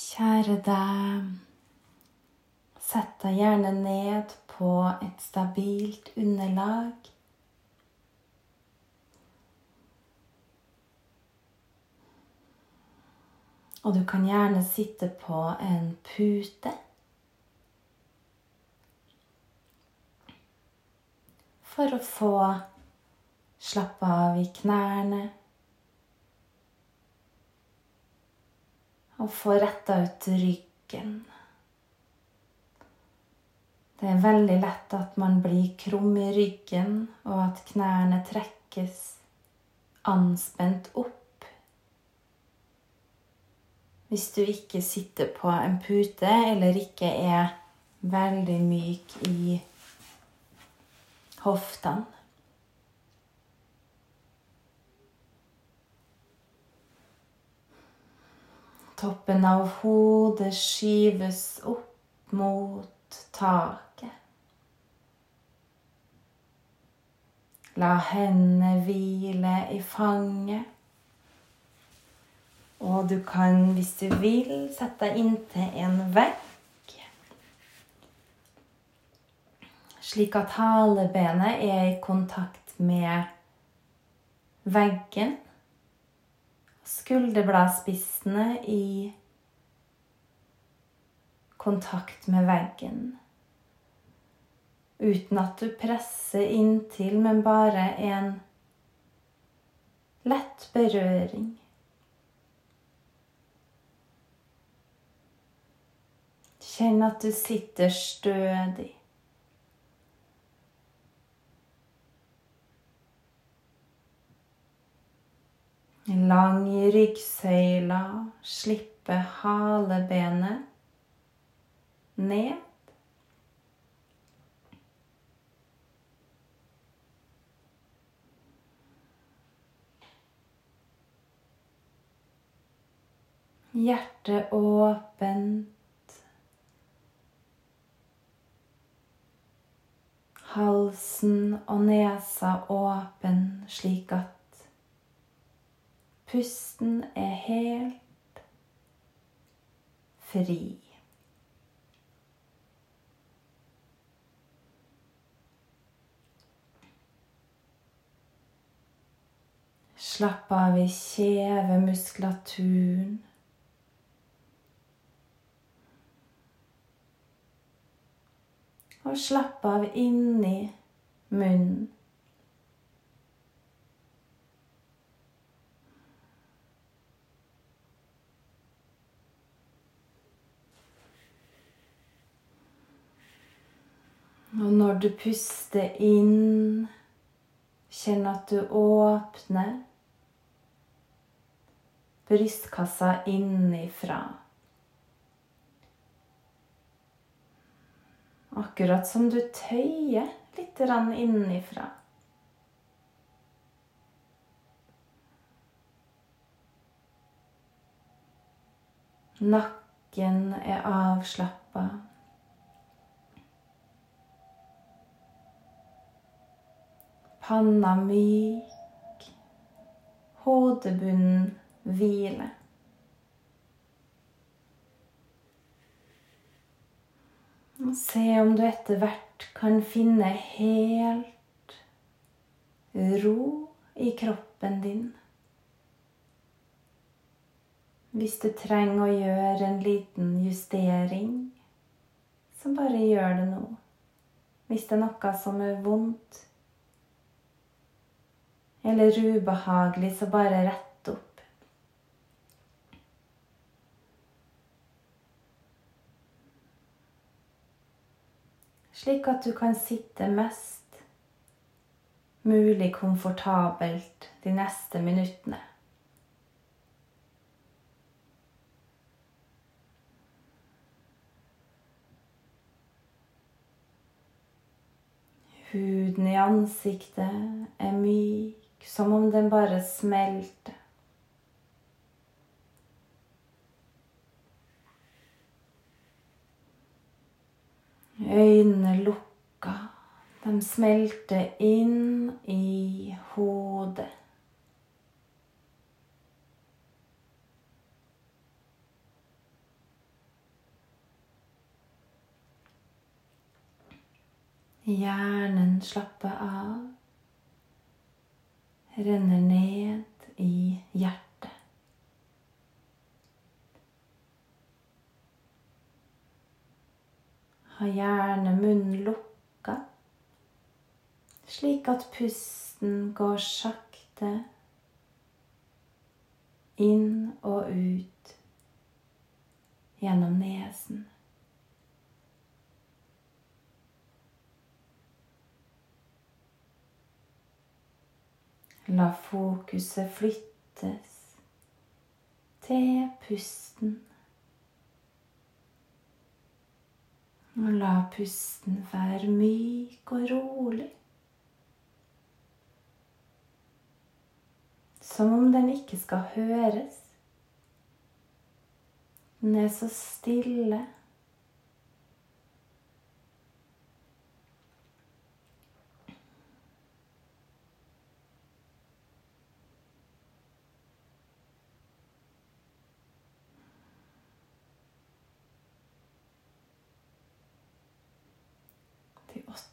Kjære deg, sett deg gjerne ned på et stabilt underlag. Og du kan gjerne sitte på en pute. For å få slappe av i knærne. Og få retta ut ryggen. Det er veldig lett at man blir krum i ryggen, og at knærne trekkes anspent opp. Hvis du ikke sitter på en pute eller ikke er veldig myk i hoftene. Toppen av hodet skyves opp mot taket. La hendene hvile i fanget. Og du kan, hvis du vil, sette deg inntil en vegg. Slik at halebenet er i kontakt med veggen. Skulderbladspissene i kontakt med veggen. Uten at du presser inntil, men bare en lett berøring. Kjenn at du sitter stødig. Lang i ryggsøyla, slippe halebenet ned. Hjertet åpent. Halsen og nesa åpen, slik at pusten er helt fri. Slapp av i kjevemuskulaturen. Og slapp av inni munnen. Og når du puster inn, kjenn at du åpner brystkassa innifra. Akkurat som du tøyer litt innifra. Nakken er avslappa. Panna myk. Hodebunnen hvile. Og se om du etter hvert kan finne helt ro i kroppen din. Hvis du trenger å gjøre en liten justering, så bare gjør det nå. Hvis det er noe som er vondt eller ubehagelig, så bare rett opp. Slik at du kan sitte mest mulig komfortabelt de neste minuttene. Huden i ansiktet er myk, som om den bare smelter. Øynene lukka. De smelter inn i hodet. Hjernen slapper av renner ned i hjertet. Ha gjerne munnen lukka, slik at pusten går sakte inn og ut gjennom nesen. La fokuset flyttes til pusten. Og la pusten være myk og rolig. Som om den ikke skal høres. Den er så stille.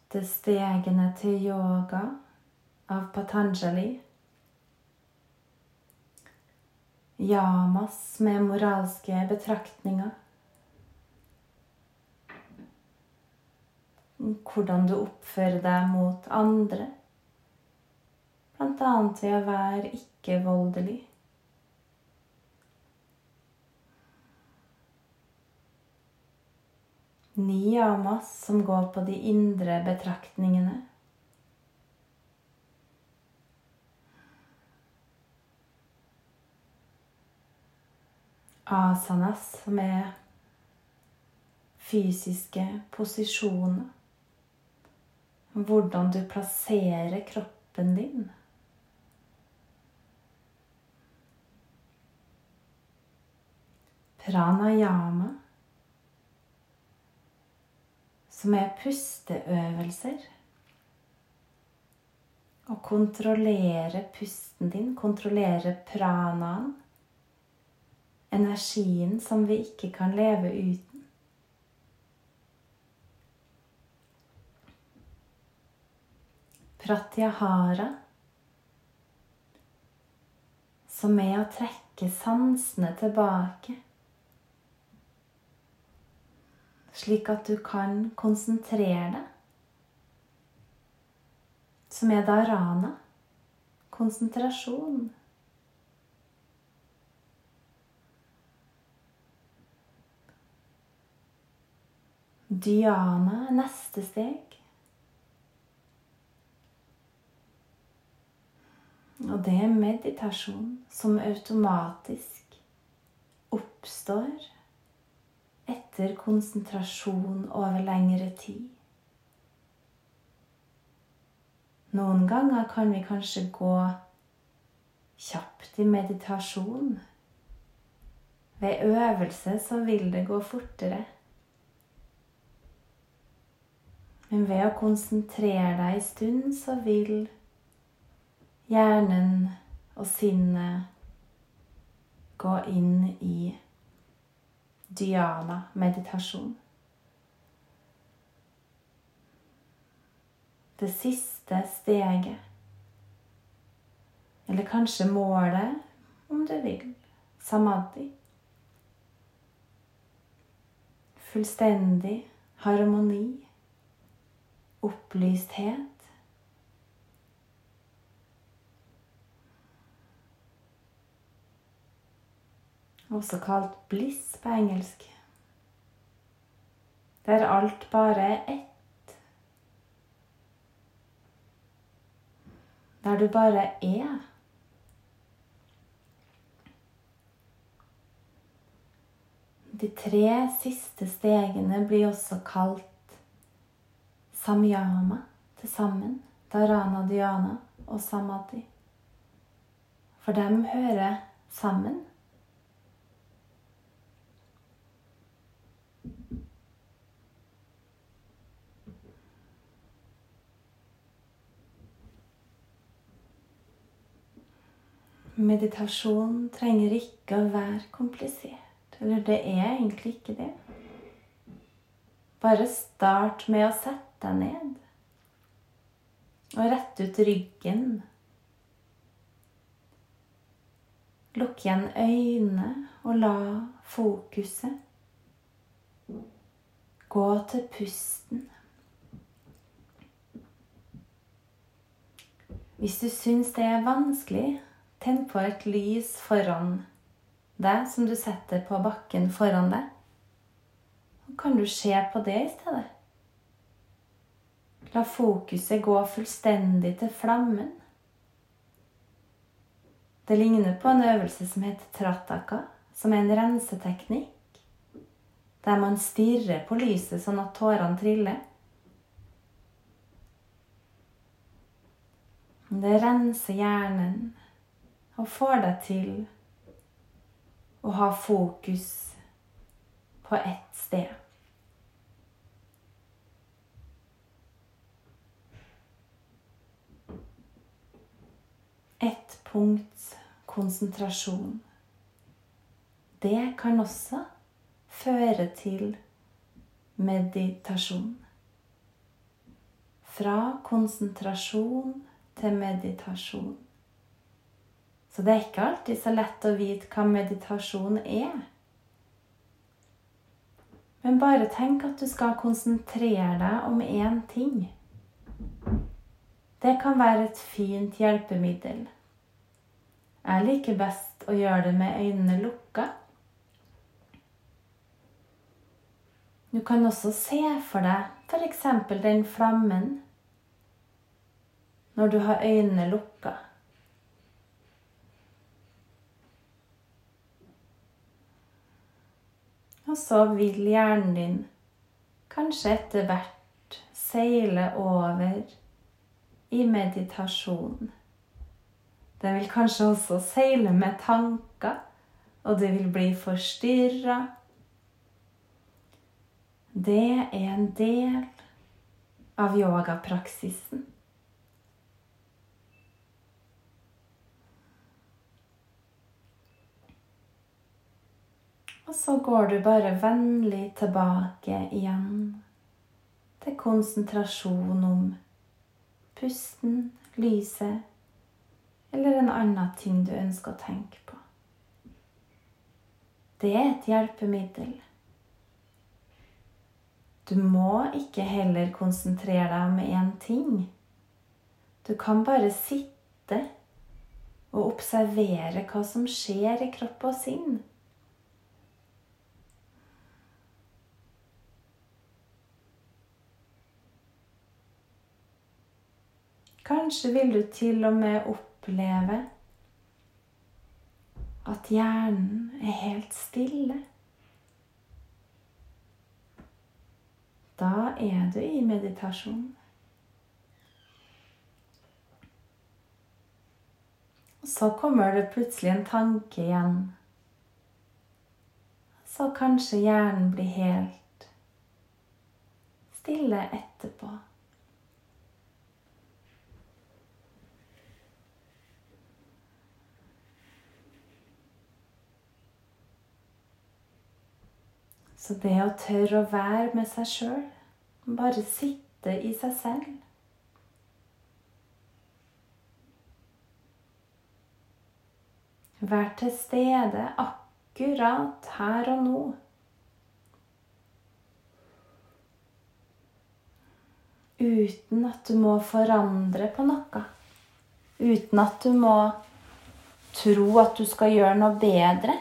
Åtte stegene til yoga av Patanjali. Yamas med moralske betraktninger. Hvordan du oppfører deg mot andre. Annet ved å være ikke-voldelig. Ni yamas som går på de indre betraktningene. Asanas, som er fysiske posisjoner. Hvordan du plasserer kroppen din. Pranayama, som er pusteøvelser. Å kontrollere pusten din, kontrollere pranaen energien som vi ikke kan leve uten. Pratyahara, som er å trekke sansene tilbake, slik at du kan konsentrere deg. Som er dharana, konsentrasjon. Diana neste steg. Og det er meditasjon som automatisk oppstår etter konsentrasjon over lengre tid. Noen ganger kan vi kanskje gå kjapt i meditasjon. Ved øvelse så vil det gå fortere. Men ved å konsentrere deg en stund, så vil hjernen og sinnet gå inn i dhyana-meditasjon. Det siste steget, eller kanskje målet, om du vil, samadhi. Fullstendig harmoni opplysthet. Også kalt bliss på engelsk. Der alt bare er ett. Der du bare er. De tre siste stegene blir også kalt samyama til sammen. Dharana, dhyana og samadhi. For dem hører sammen. Meditasjon trenger ikke å være komplisert. Eller det er egentlig ikke det. Bare start med å sette deg ned. Og rett ut ryggen. Lukk igjen øynene og la fokuset gå til pusten. Hvis du syns det er vanskelig, tenn på et lys foran deg som du setter på bakken foran deg. Og kan du se på det i stedet. La fokuset gå fullstendig til flammen. Det ligner på en øvelse som heter trataka, som er en renseteknikk. Der man stirrer på lyset sånn at tårene triller. Det renser hjernen og får deg til å ha fokus på ett sted. Ett punkts konsentrasjon. Det kan også føre til meditasjon. Fra konsentrasjon til meditasjon. Så det er ikke alltid så lett å vite hva meditasjon er. Men bare tenk at du skal konsentrere deg om én ting. Det kan være et fint hjelpemiddel. Jeg liker best å gjøre det med øynene lukka. Du kan også se for deg f.eks. den flammen når du har øynene lukka. Og så vil hjernen din kanskje etter hvert seile over i meditasjon. Den vil kanskje også seile med tanker, og det vil bli forstyrra. Det er en del av yogapraksisen. Og så går du bare vennlig tilbake igjen til konsentrasjon om pusten, lyset eller en annen ting du ønsker å tenke på. Det er et hjelpemiddel. Du må ikke heller konsentrere deg om én ting. Du kan bare sitte og observere hva som skjer i kropp og sinn. Kanskje vil du til og med oppleve at hjernen er helt stille. Da er du i meditasjon. Så kommer det plutselig en tanke igjen. Så kanskje hjernen blir helt stille etterpå. Så det å tørre å være med seg sjøl, bare sitte i seg selv Vær til stede akkurat her og nå. Uten at du må forandre på noe. Uten at du må tro at du skal gjøre noe bedre.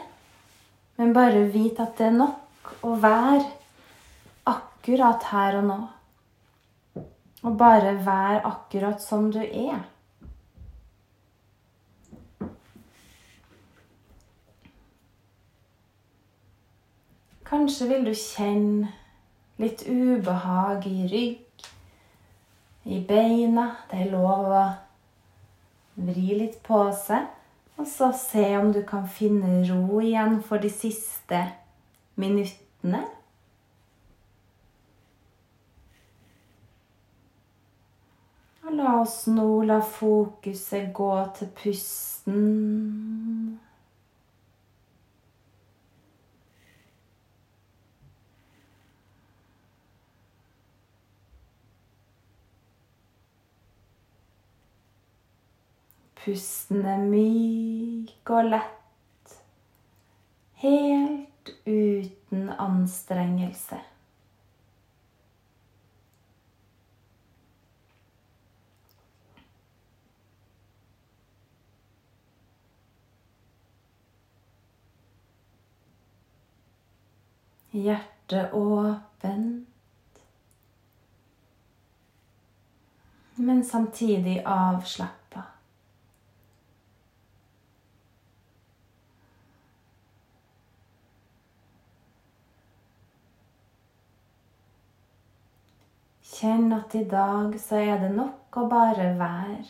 Men bare vit at det er nok å vær akkurat her og nå. Og bare vær akkurat som du er. Kanskje vil du kjenne litt ubehag i rygg, i beina. Det er lov å vri litt på seg. Og så se om du kan finne ro igjen for de siste minuttene. Og la oss nå la fokuset gå til pusten. Pusten er myk og lett, helt uten anstrengelse. Hjertet åpent, men samtidig avslappa. Kjenn at i dag så er det nok å bare være.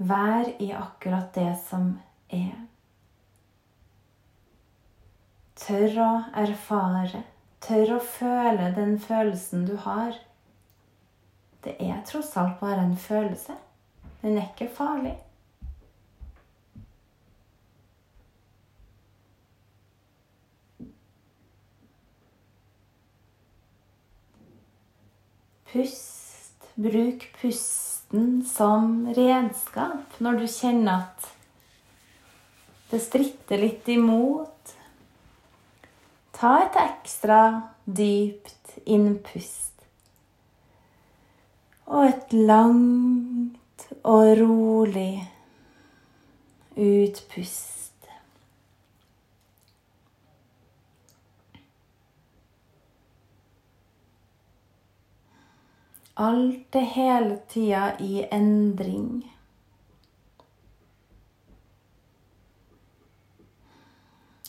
Vær i akkurat det som er. Tør å erfare, tør å føle den følelsen du har. Det er tross alt bare en følelse. Den er ikke farlig. Pust. Bruk pusten som redskap når du kjenner at det stritter litt imot. Ta et ekstra dypt innpust. Og et langt og rolig utpust. Alt er hele tida i endring.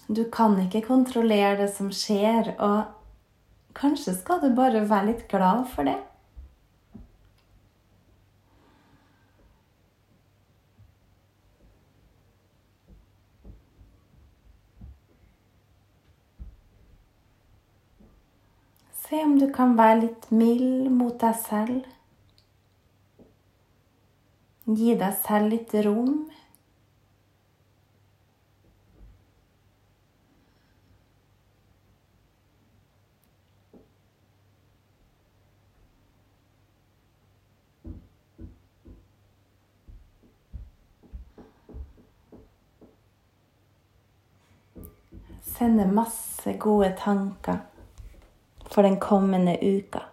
Du kan ikke kontrollere det som skjer, og kanskje skal du bare være litt glad for det. Se om du kan være litt mild mot deg selv. Gi deg selv litt rom. Sende masse gode tanker for den kommende uka.